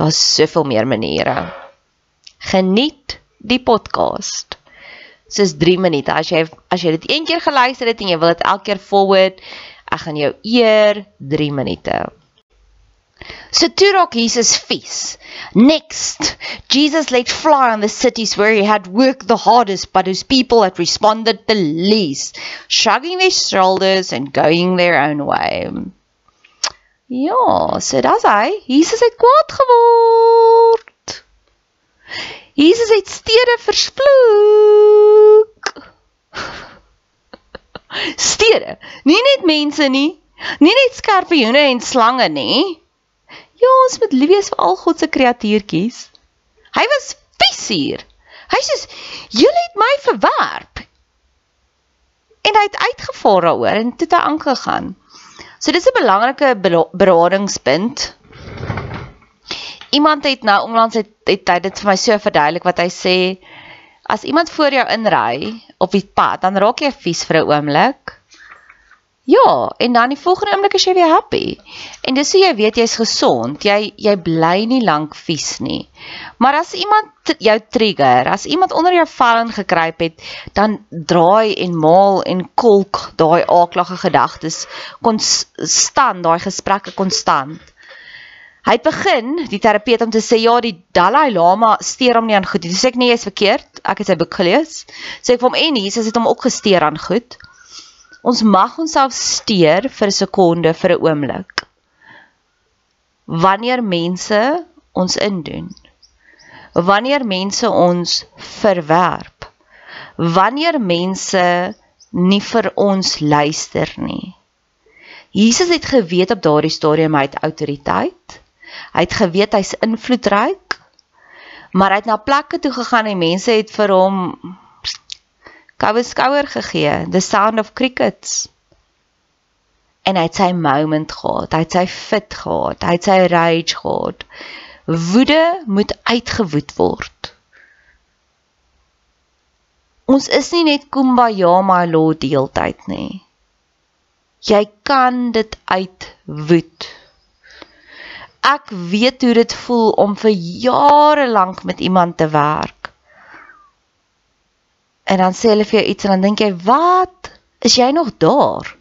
Daar's soveel meer maniere. Geniet die podcast. Dis 3 minute. As jy as jy dit een keer geluister het en jy wil dit elke keer forward, ek gaan jou eer 3 minute. So toe raak Jesus vies. Next, Jesus let fly on the cities where he had worked the hardest but whose people had responded the least, shrugging their shoulders and going their own way. Ja, so dis hy. Jesus het kwaad geword. Jesus het stede versploek. Stede, nie net mense nie. Nie net skorpioene en slange nie. Ja, ons moet lief wees vir al God se kreatuurtjies. Hy was viesier. Hy sê, "Julle het my verwerp." En hy het uitgevaar daaroor en toe hy aangegaan. So dis 'n belangrike beradingspunt. Iemand het nou onlangs het, het hy dit vir my so verduidelik wat hy sê as iemand voor jou inry op die pad, dan raak jy vies vir 'n oomblik. Ja, en dan die volgende oomblik is jy weer happy. En dis hoe jy weet jy's gesond. Jy jy bly nie lank vies nie. Maar as iemand jou trigger, as iemand onder jou vel ingekruip het, dan draai en maal en kolk daai aaklige gedagtes konstant, daai gesprekke konstant. Hy begin, die terapeut om te sê ja, die Dalai Lama steur hom nie aan goed nie. Dis ek nie is verkeerd. Ek het sy boek gelees. Sê ek vir hom en Jesus het hom ook gesteer aan goed. Ons mag onsself steur vir 'n sekonde, vir 'n oomblik. Wanneer mense ons indoen. Wanneer mense ons verwerp. Wanneer mense nie vir ons luister nie. Jesus het geweet op daardie stadium hy het autoriteit. Hy het geweet hy's invloedryk. Maar hy het na plekke toe gegaan en mense het vir hom koue skouer gegee, the sound of crickets. en hy het sy moment gehad, hy het sy fit gehad, hy het sy rage gehad. Woede moet uitgewoed word. Ons is nie net kumbaya my lord die hele tyd nie. Jy kan dit uitwoed. Ek weet hoe dit voel om vir jare lank met iemand te werk. En dan sê hulle vir jou iets en dan dink jy, "Wat? Is jy nog daar?"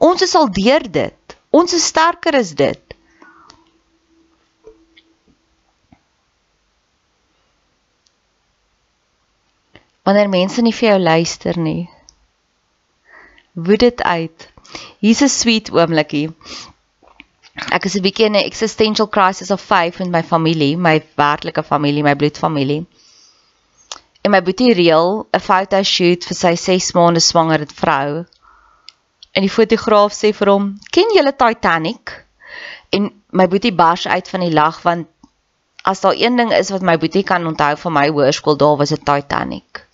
Ons is al deur dit. Ons is sterker as dit. Wanneer mense nie vir jou luister nie, woed dit uit. Hier's 'n sweet oomblikie. Ek is 'n bietjie in 'n existential crisis of 5 met my familie, my werklike familie, my bloedfamilie. En my boetie reël 'n foto shoot vir sy 6 maande swanger vrou En die fotograaf sê vir hom: "Ken jy Titanic?" En my boetie bars uit van die lag want as daar een ding is wat my boetie kan onthou van my hoërskool, daar was dit Titanic.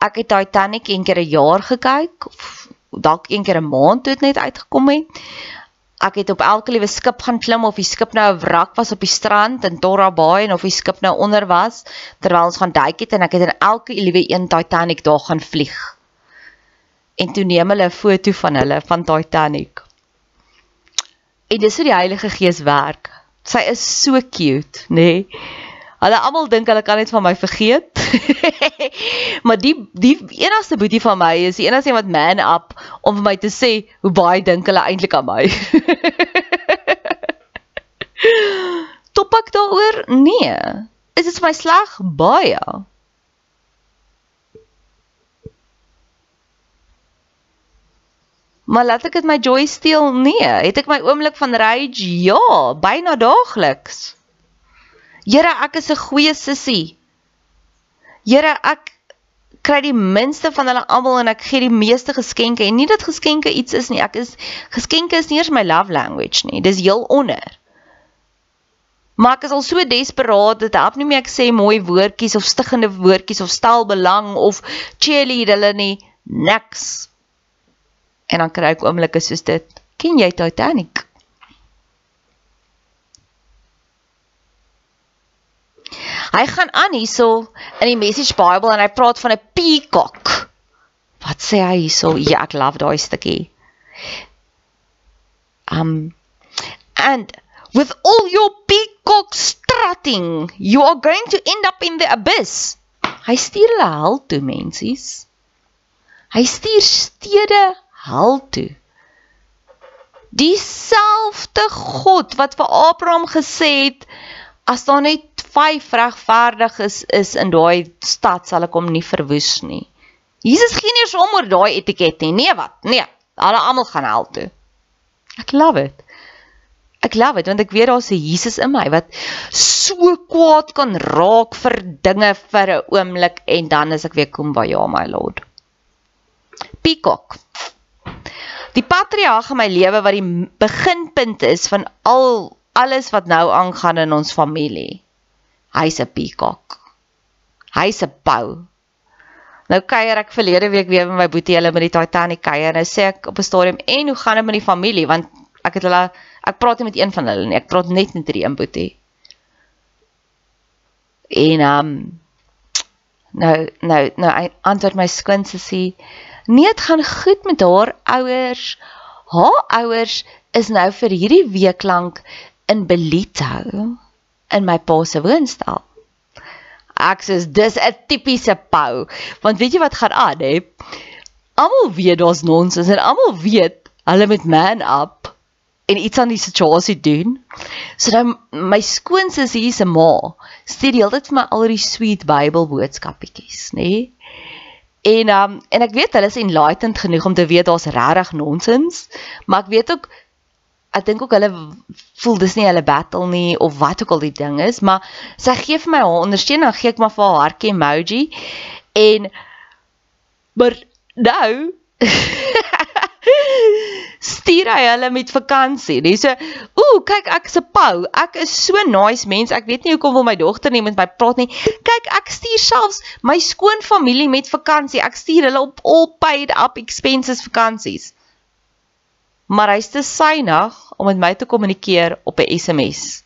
Ek het Titanic een keer 'n jaar gekyk of dalk een keer 'n maand toe dit net uitgekom het. Ek het op elke liewe skip gaan klim of die skip nou 'n wrak was op die strand in Torra Bay en of die skip nou onder was terwyl ons gaan duik het en ek het in elke liewe een Titanic daar gaan vlieg en toe neem hulle 'n foto van hulle van Titanic. En dis hoe die Heilige Gees werk. Sy is so cute, nê? Nee? Hulle almal dink hulle kan net van my vergeet. maar die die enigste boetie van my is die enigste wat man up om vir my te sê hoe baie dink hulle eintlik aan my. Topak daaroor? Nee. Is dit my sleg? Baie. Maar laat ek dit my joy steel? Nee, het ek my oomblik van rage? Ja, byna daagliks. Here, ek is 'n goeie sussie. Here, ek kry die minste van hulle almal en ek gee die meeste geskenke en nie dat geskenke iets is nie. Ek is geskenke is nie eers my love language nie. Dis heel onder. Maar ek is al so desperaat dat help nie meer ek sê mooi woordjies of stiggende woordjies of stel belang of cheerlead hulle nie. Niks. En dan kry ek oomblikke soos dit. Ken jy Titanic? Hy gaan aan hierso in die Message Bible en hy praat van 'n peacock. Wat sê hy hierso? Ja, ek love daai stukkie. Um and with all your peacock strutting, you are going to end up in the abyss. Hy stuur hulle hel toe, mensies. Hy stuur stede hel toe. Dieselfde God wat vir Abraham gesê het as daar net 5 regverdiges is, is in daai stad sal ek hom nie verwoes nie. Jesus gee nie eens om oor daai etiket nie. Nee wat? Nee, hulle almal gaan hel toe. Ek love it. Ek love dit want ek weet daar's 'n Jesus in my wat so kwaad kan raak vir dinge vir 'n oomblik en dan is ek weer kom by ja my lord. Peacock. Die patriarg in my lewe wat die beginpunt is van al alles wat nou aangaan in ons familie. Hy's 'n peacock. Hy's 'n pau. Nou kuier ek verlede week weer met my boetie hulle met die Titanic kuier. Nou sê ek op 'n stadium en hoe gaan dit met die familie want ek het hulle ek praat nie met een van hulle nie. Ek praat net met die een boetie. En um nou nou nou antwoord my skoonsussie Nee, dit gaan goed met haar ouers. Haar ouers is nou vir hierdie week lank in Belito in my pa se woonstel. Ek sê dis 'n tipiese pau, want weet jy wat gaan aan, hè? Almal weet daar's nonsens en almal weet hulle met man up en iets aan die situasie doen. So nou my skoonsis hier se ma stuur die hele tyd vir my al die sweet Bybel boodskapietjies, nê? Nee? En um en ek weet hulle is enlightened genoeg om te weet daar's regtig nonsens, maar ek weet ook ek dink ook hulle voel dis nie hulle battle nie of wat ook al die ding is, maar sy gee vir my haar ondersteuning, dan gee ek maar vir haar hartjie emoji en maar nou stuur hy hulle met vakansie. Dis so, ooh, kyk ek is 'n pau. Ek is so nice mens. Ek weet nie hoekom wil my dogter nie met my praat nie. Kyk, ek stuur selfs my skoonfamilie met vakansie. Ek stuur hulle op all paid up expenses vakansies. Maar hy's te synig om met my te kommunikeer op 'n SMS.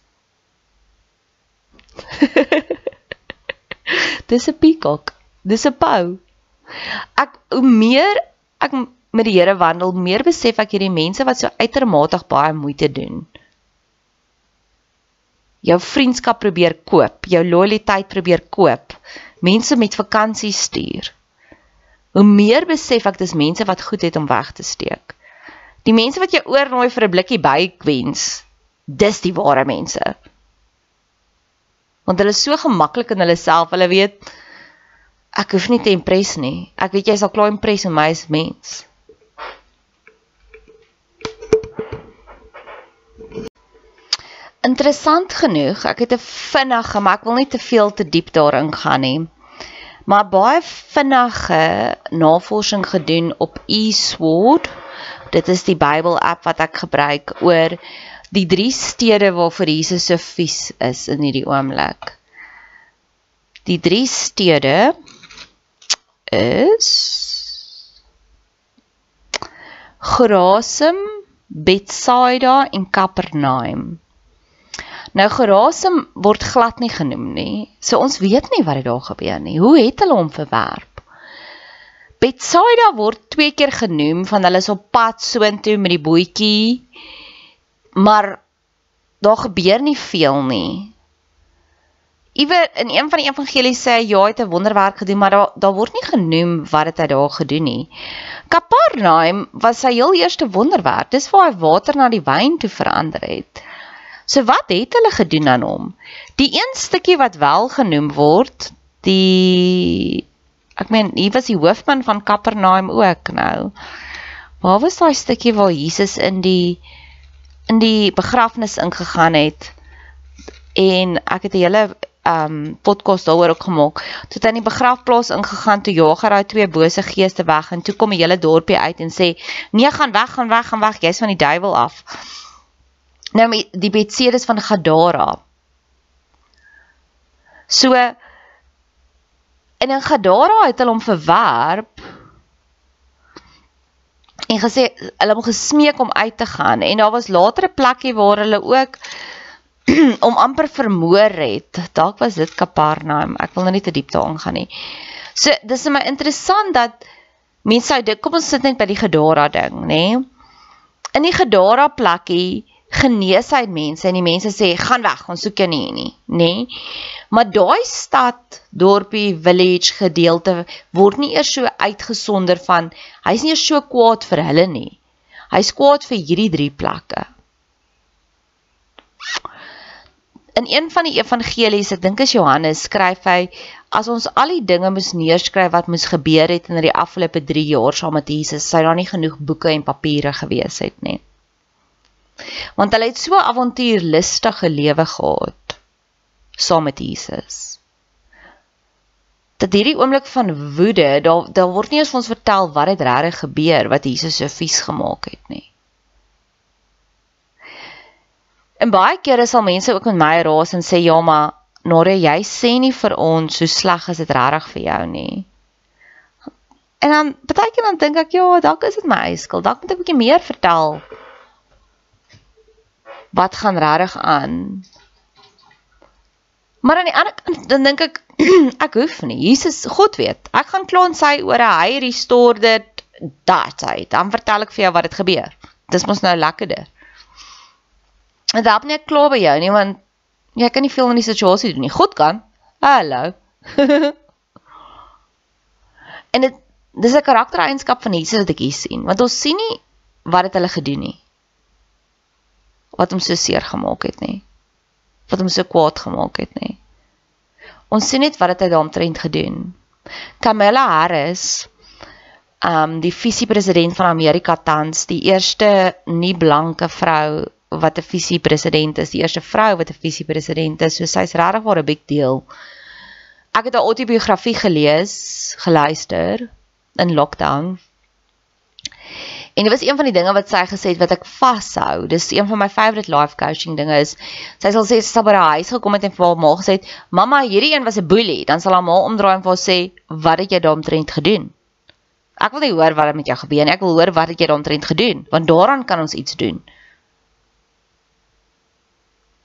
Dis 'n peacock. Dis 'n pou. Ek hoe meer ek met die Here wandel, meer besef ek hierdie mense wat so uitermate baie moeite doen. Jou vriendskap probeer koop, jou lojaliteit probeer koop. Mense met vakansie stuur. Hoe meer besef ek dis mense wat goed het om weg te steek. Die mense wat jou oornooi vir 'n blikkie bykwens, dis die ware mense. Want hulle is so gemaklik in hulle self, hulle weet ek hoef nie te impres nie. Ek weet jy sal klaar impres met my as mens. Interessant genoeg, ek het 'n vinnige, maar ek wil nie te veel te diep daarin gaan nie. Maar baie vinnige navorsing gedoen op eSword. Dit is die Bybel app wat ek gebruik oor die drie stede waarvoor Jesus so vies is in hierdie oomblik. Die drie stede is Gerasem, Bethsaida en Kapernaum. Nou Gerasem word glad nie genoem nie. So ons weet nie wat het daar gebeur nie. Hoe het hulle hom verwerp? Betsaida word twee keer genoem van hulle is op pad soontoe met die bootjie. Maar daar gebeur nie veel nie. Iwer in een van die evangelies sê ja, hy het 'n wonderwerk gedoen, maar daar daar word nie genoem wat het hy daar gedoen nie. Kapernaum was sy heel eerste wonderwerk. Dis waar hy water na die wyn toe verander het. So wat het hulle gedoen aan hom? Die een stukkie wat wel genoem word, die ek meen, hier was die hoofman van Kapernaum ook nou. Waar was daai stukkie waar Jesus in die in die begrafnis ingegaan het? En ek het 'n hele um podcast daaroor ook gemaak. Toe hy in die begrafplaas ingegaan toe jaag hy daai twee bose geeste weg en toe kom 'n hele dorpie uit en sê: "Nee, gaan weg, gaan weg, gaan weg, jy's van die duiwel af." Nou die Betsedes van Gadara. So en in Gadara het hulle hom verwerp en gesê hulle hom gesmeek om uit te gaan en daar was later 'n plekkie waar hulle ook om amper vermoor het. Dalk was dit Kapernaum. Ek wil nou nie te diep daarin gaan nie. So dis vir my interessant dat mense sou dit kom ons sit net by die Gadara ding, nê? In die Gadara plekkie genees hy mense en die mense sê gaan weg, ons soek jou nie nie, nê? Maar daai stad, dorpie, village gedeelte word nie eers so uitgesonder van hy's nie eers so kwaad vir hulle nie. Hy's kwaad vir hierdie drie plekke. In een van die evangelies, ek dink is Johannes, skryf hy as ons al die dinge moes neerskryf wat moes gebeur het in die afgelope 3 jaar saam met Jesus, sou daar nie genoeg boeke en papiere gewees het nie want hulle het so avontuurlustige lewe gehad saam met Jesus. Dat hierdie oomblik van woede, daar daar word nie eens vir ons vertel wat het regtig gebeur wat Jesus so vies gemaak het nie. En baie kere sal mense ook met my raas en sê ja, maar Nore, jy sê nie vir ons hoe sleg is dit regtig vir jou nie. En dan baie keer dan dink ek ja, dalk is dit my eie skuld. Dalk moet ek 'n bietjie meer vertel wat gaan regtig aan. Maar aan die ander kant dan dink ek ek hoef nie. Jesus, God weet. Ek gaan kla en sy oor hy restore dit dat hy. Dan vertel ek vir jou wat het gebeur. Dis mos nou lekkerder. En dan net kla by jou nie want jy kan nie veel in die situasie doen nie. God kan. Hallo. en dit dis 'n karaktereienskap van Jesus wat ek hier sien. Want ons sien nie wat het hulle gedoen nie wat hom so seer gemaak het nie. Wat hom so kwaad gemaak het nie. Ons sien net wat het hy daaromtrent gedoen. Kamala Harris, um die visiepresident van Amerika tans, die eerste nie blanke vrou wat 'n visiepresident is, die eerste vrou wat 'n visiepresident is, so sy's regtig waar 'n big deal. Ek het haar autobiografie gelees, geluister in lockdown En dit was een van die dinge wat sy gesê het wat ek vashou. Dis een van my favorite life coaching dinge is sy sal sê sy sal by haar huis gekom het en vir haar ma gesê het, "Mamma, hierdie een was 'n boelie." Dan sal haar ma omdraai en vir haar sê, "Wat het jy daaromtrent gedoen?" Ek wil nie hoor wat met jou gebeur nie. Ek wil hoor wat het jy daaroor gedoen, want daaraan kan ons iets doen.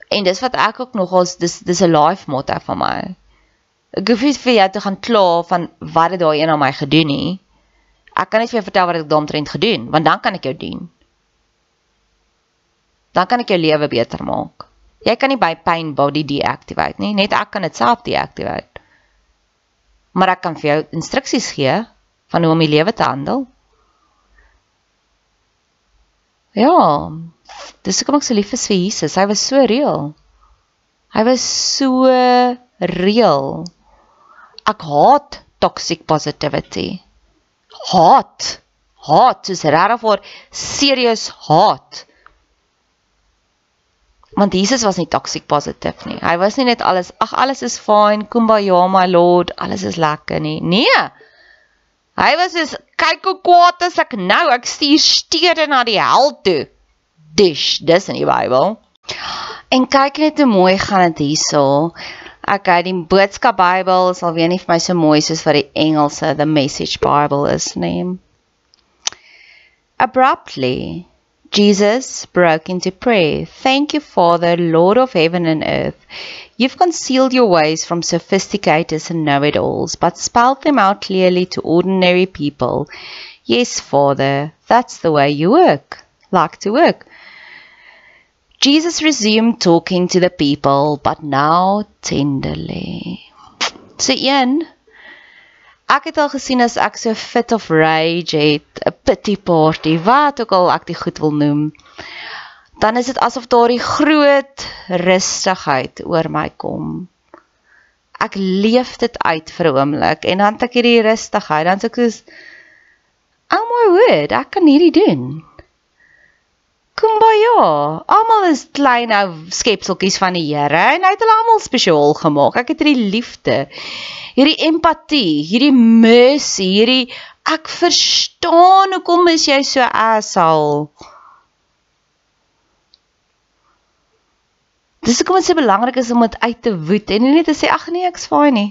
En dis wat ek ook nogals dis dis 'n life motto van my. Ek hoef nie vir jou te gaan kla van wat het daai een aan my gedoen nie. Ek kan net vir jou vertel wat ek daaroor gedoen, want dan kan ek jou dien. Dan kan ek jou lewe beter maak. Jy kan nie by pain body deactivate nie, net ek kan dit self deactivate. Maar ek kan vir jou instruksies gee van hoe om die lewe te handel. Ja, dis hoekom ek so lief is vir Jesus. Hy was so real. Hy was so real. Ek haat toxic positivity. Haat. Haat is regtig vir serious haat. Want Jesus was nie toxic positive nie. Hy was nie net alles, ag alles is fine, kumbaya my lord, alles is lekker nie. Nee. Hy was soos kyk hoe kwaad is ek nou. Ek stuur stede na die hel toe. Dish, dis in die Bybel. En kyk net hoe mooi gaan dit hierso. Okay, die boodskap Bybel sal weer nie vir my so mooi soos vir die Engelse the message Bible is nie. Abruptly, Jesus broke into prayer. Thank you, Father, Lord of heaven and earth. You've concealed your ways from sophisticators and know it alls, but spelled them out clearly to ordinary people. Yes, Father, that's the way you work, like to work. Jesus resumed talking to the people, but now tenderly. So, Ian, ek het al gesien as ek so fit of rage het, 'n pity party, wat ook al ek dit goed wil noem, dan is dit asof daardie groot rustigheid oor my kom. Ek leef dit uit vir 'n oomblik en dan het ek hierdie rustigheid, dan sê ek soos Oh my word, ek kan hierdie doen. Kumbaya. Almal is klein ou skepseltjies van die Here en hy het hulle almal spesiaal gemaak. Ek het hierdie liefde hierdie empatie, hierdie mercy, hierdie ek verstaan hoekom is jy so asshole. Dis hoekom dit so belangrik is om dit uit te woed en nie net te sê ag nee, ek's fine nie.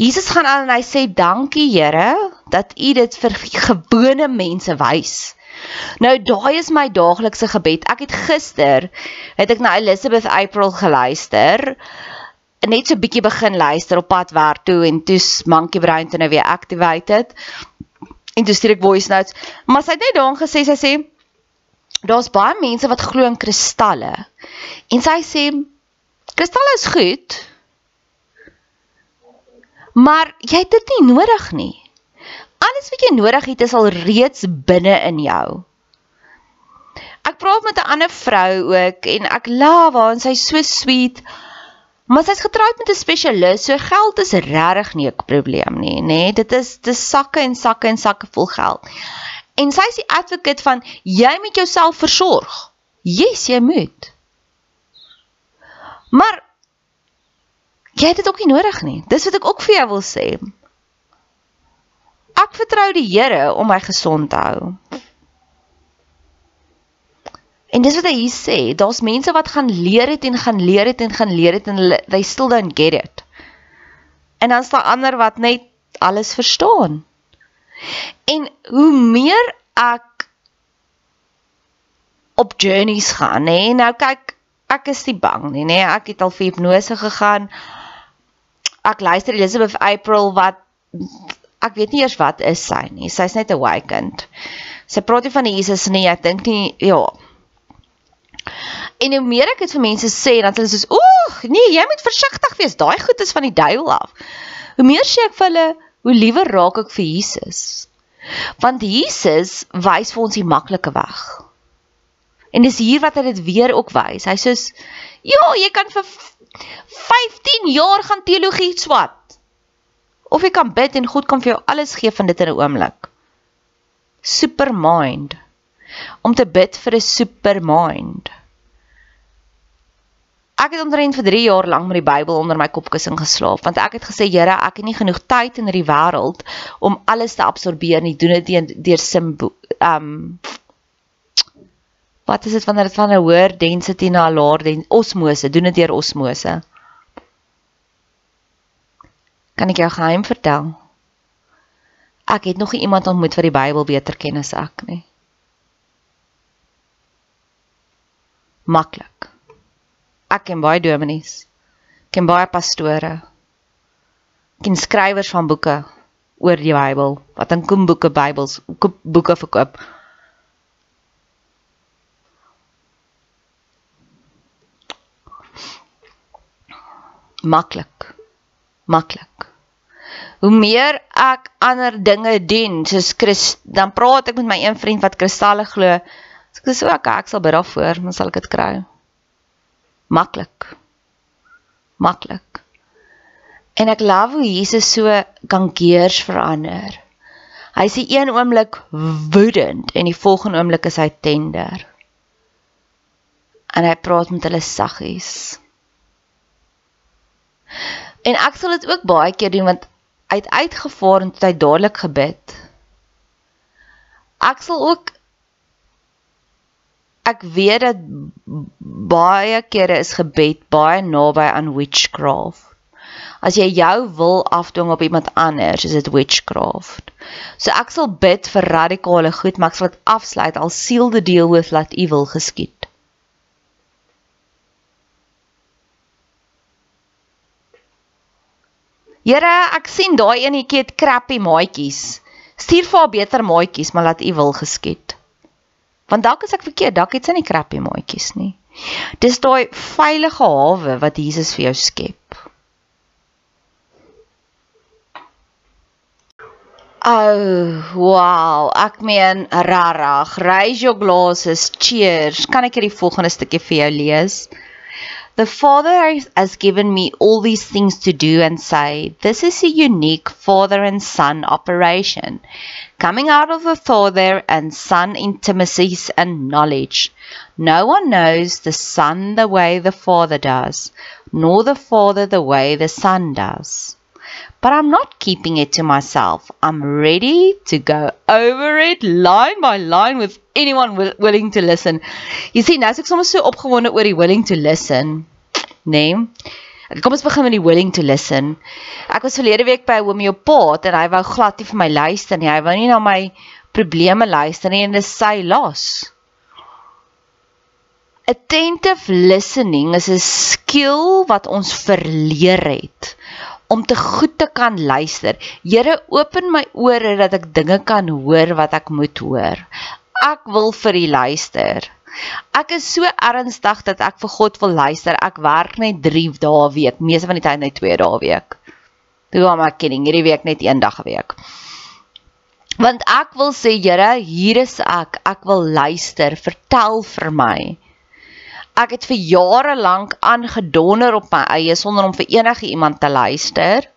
Jesus gaan aan en hy sê dankie Here dat U dit vir gewone mense wys. Nou daai is my daaglikse gebed. Ek het gister het ek na Elizabeth April geluister net so bietjie begin luister op pad werk toe en toe Monkey Brain toe nou weer activated. En toe stuur ek voice notes. Maar sy het net daarin gesê sy sê daar's baie mense wat glo in kristalle. En sy sê kristalle is goed. Maar jy het dit nie nodig nie. Alles wat jy nodig het is al reeds binne in jou. Ek praat met 'n ander vrou ook en ek love haar en sy's so sweet. Maar sy's getroud met 'n spesialis, so geld is regtig nie 'n probleem nie, nê? Nee, dit is dis sakke en sakke en sakke vol geld. En sy's die advocate van jy moet jouself versorg. Yes, jy moet. Maar jy het dit ook nie nodig nie. Dis wat ek ook vir jou wil sê. Ek vertrou die Here om my gesond te hou. En dis wat hy hier sê, daar's mense wat gaan leer het en gaan leer het en gaan leer het en they still don't get it. En dan staan ander wat net alles verstaan. En hoe meer ek op journeys gaan, nê, nou kyk, ek is nie bang nie, nê. Ek het al vir hipnose gegaan. Ek luister Elizabeth April wat ek weet nie eers wat is sy nie. Sy's net awakened. Sy praat nie van Jesus nie. Ek dink nie, ja, En hoe meer ek dit vir mense sê, sê hulle soos, "Ooh, nee, jy moet versigtig wees. Daai goed is van die duiwel af." Hoe meer sê ek vir hulle, hoe liewer raak ek vir Jesus. Want Jesus wys vir ons die maklike weg. En dis hier wat hy dit weer ook wys. Hy sê, "Ja, jy kan vir 15 jaar gaan teologie swat. Of jy kan bid en God kan vir jou alles gee van dit in 'n oomblik." Supermind. Om te bid vir 'n supermind ek het omtrent vir 3 jaar lank met die Bybel onder my kopkussing geslaap want ek het gesê Here, ek het nie genoeg tyd in hierdie wêreld om alles te absorbeer nie. Doen dit deur simbo um Wat is dit wanneer dit van 'n hoër density na 'n laer den osmose, doen dit deur osmose. Kan ek jou geheim vertel? Ek het nog iemand ontmoet wat die Bybel beter ken as ek nie. Maklik. Ek ken baie dominees. Ken baie pastore. Ken skrywers van boeke oor die Bybel wat in koemboeke Bybels boeke verkoop. Maklik. Maklik hoe meer ek ander dinge doen soos Chris dan praat ek met my een vriend wat kristalle glo. So ek sê okay ek sal bid daarvoor dan sal ek dit kry. Maklik. Maklik. En ek love hoe Jesus so kan geers verander. Hy sê een oomblik woedend en die volgende oomblik is hy tender. En hy praat met hulle saggies. En ek sal dit ook baie keer doen want uit uitgevaar en tot hy dadelik gebid. Ek sal ook ek weet dat baie kere is gebed baie naby aan witchcraft. As jy jou wil afdwing op iemand anders, is dit witchcraft. So ek sal bid vir radikale goed, maar ek sal dit afsluit al seal the deal with laat evil geskied. Here, ek sien daai enetjie het crappy maatjies. Stuur vir haar beter maatjies, maar laat u wil geskied. Want dalk is ek verkeerd, dalk het sy nie crappy maatjies nie. Dis daai veilige hawe wat Jesus vir jou skep. Oh, wow. Ek meen, rarig. Raise your glasses. Cheers. Kan ek hierdie volgende stukkie vir jou lees? The Father has given me all these things to do and say, this is a unique Father and Son operation, coming out of the Father and Son intimacies and knowledge. No one knows the Son the way the Father does, nor the Father the way the Son does. But I'm not keeping it to myself. I'm ready to go over it line by line with anyone willing to listen. Jy sien, nou as ek soms so opgewonde oor die willing to listen, nê? Nee. Kom ons begin met die willing to listen. Ek was verlede week by homeopaat en hy wou glad nie vir my luister nie. Hy wou nie na my probleme luister nie en dit is sy los. Attentive listening is 'n skill wat ons verleer het om te goed te kan luister. Here, open my ore dat ek dinge kan hoor wat ek moet hoor. Ek wil vir U luister. Ek is so ernstig dat ek vir God wil luister. Ek werk net 3 dae 'n week, meeste van die tyd net 2 dae 'n week. Toe am ek kidding, hierdie week net 1 dag 'n week. Want ek wil sê, Here, hier is ek. Ek wil luister. Vertel vir my. Ek het vir jare lank aangedonder op my eie sonder om vir enige iemand te luister.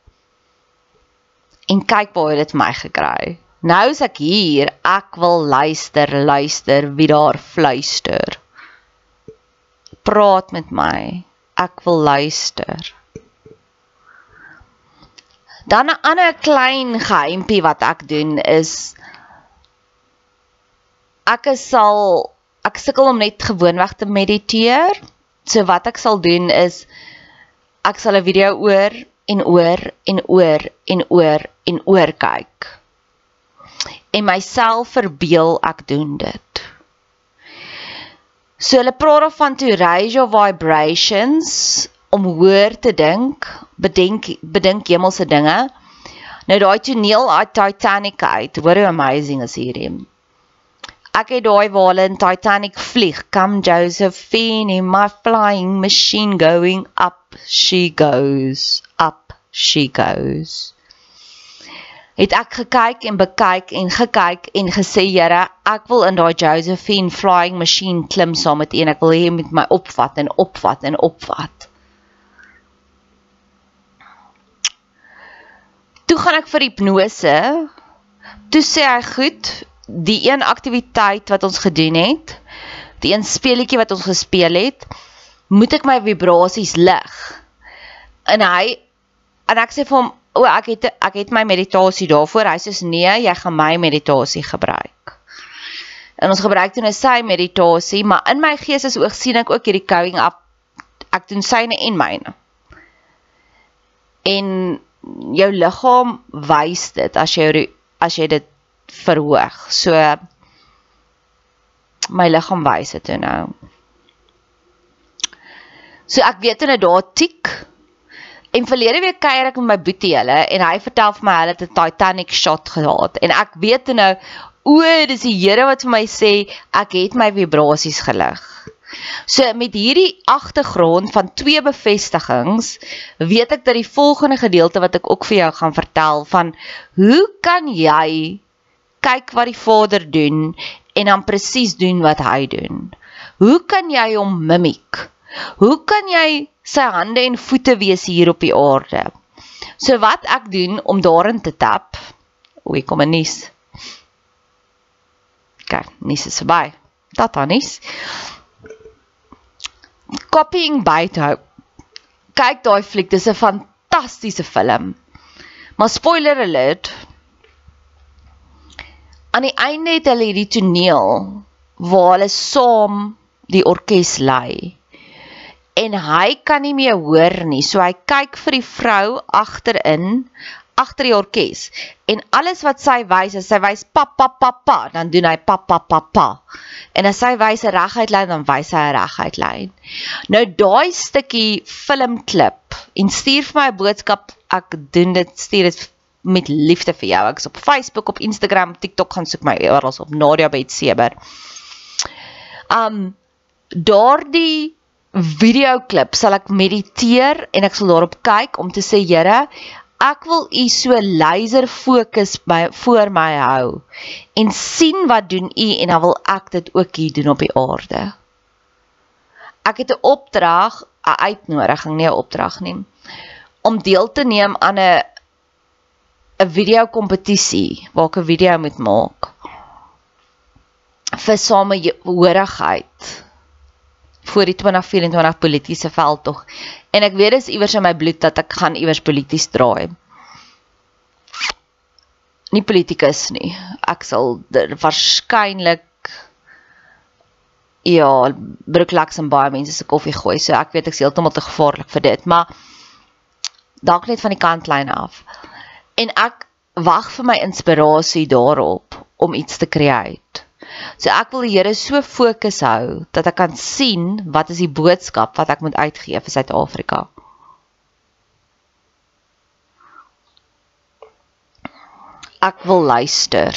En kyk waar dit my gekry. Nou is ek hier, ek wil luister, luister wie daar fluister. Praat met my. Ek wil luister. Dan 'n ander klein geheimpie wat ek doen is ek sal ek sukkel om net gewoonweg te mediteer. So wat ek sal doen is ek sal 'n video oor en oor en oor en oor en oor kyk en myself verbeel ek doen dit. So hulle praat van to raise your vibrations om hoër te dink, bedenk bedink hemelse dinge. Nou daai toneel uit Titanic uit, hoor hoe amazing is hierdie. Ek het daai hulle in Titanic vlieg, come Josephine in my flying machine going up she goes, up she goes het ek gekyk en bekyk en gekyk en gesê Here, ek wil in daai Josephine flying machine klim saam met een. Ek wil hê met my opvat en opvat en opvat. Toe gaan ek vir hipnose. Toe sê hy goed, die een aktiwiteit wat ons gedoen het, die een speletjie wat ons gespeel het, moet ek my vibrasies lig. En hy en ek sê vir hom o, ek het ek het my meditasie daarvoor. Hy sê nee, jy gaan my meditasie gebruik. En ons gebruik toe 'n sy meditasie, maar in my gees is oog sien ek ook hierdie going up. Ek doen syne en myne. En jou liggaam wys dit as jy as jy dit verhoog. So my liggaam wys dit nou. So ek weet hulle daar tik. En verlede week kuier ek met my boetie hulle en hy vertel vir my hulle het 'n Titanic shot gehad en ek weet nou o, dis die Here wat vir my sê ek het my vibrasies gelig. So met hierdie agtergrond van twee bevestigings, weet ek dat die volgende gedeelte wat ek ook vir jou gaan vertel van hoe kan jy kyk wat die Vader doen en dan presies doen wat hy doen. Hoe kan jy hom mimiek? Hoe kan jy sy hande en voete wees hier op die aarde? So wat ek doen om daarin te tap. O, kom 'n nuus. Kyk, nuus is verby. Tata nuus. Copying Beethoven. Kyk daai fliek, dis 'n fantastiese film. Maar spoiler alert, aan die einde het hulle hierdie toneel waar hulle saam die orkes lei. En hy kan nie meer hoor nie, so hy kyk vir die vrou agterin, agter die orkes. En alles wat sy wys, as sy wys pa pa pa pa, dan doen hy pa pa pa pa. En as sy wys 'n reguit lyn, dan wys hy 'n reguit lyn. Nou daai stukkie filmklip en stuur vir my 'n boodskap, ek doen dit, stuur dit met liefde vir jou. Ek's op Facebook, op Instagram, TikTok gaan soek my oral op Nadia Betseber. Um daardie videoklip sal ek mediteer en ek sal daarop kyk om te sê Here, ek wil u so laser fokus by voor my hou en sien wat doen u en dan wil ek dit ook hier doen op die aarde. Ek het 'n opdrag, 'n uitnodiging, nie 'n opdrag nie, om deel te neem aan 'n 'n video kompetisie waar ek 'n video moet maak vir samehorigheid vir die 2024 politieke veldtog. En ek weet dis iewers in my bloed dat ek gaan iewers polities draai. Nie politikus nie. Ek sal waarskynlik ja, Brooklaks en baie mense se koffie gooi. So ek weet ek is heeltemal te gevaarlik vir dit, maar dalk net van die kantlyn af en ek wag vir my inspirasie daarop om iets te create. So ek wil die Here so fokus hou dat ek kan sien wat is die boodskap wat ek moet uitgee vir Suid-Afrika. Ek wil luister.